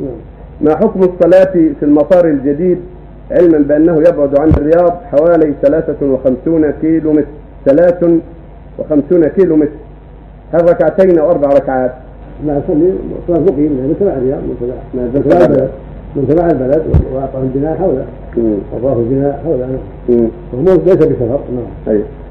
نعم ما حكم الصلاة في المطار الجديد؟ علما بأنه يبعد عن الرياض حوالي 53 كيلو متر 53 كيلو متر هل ركعتين أو أربع ركعات؟ لا أصلي صلاة مقيم من تبع الرياض من تبع من البلد. من تبع البلد وأعطاه البناء حوله. مم. أضاف البناء حوله. وهو ليس بسفر نعم. أيوه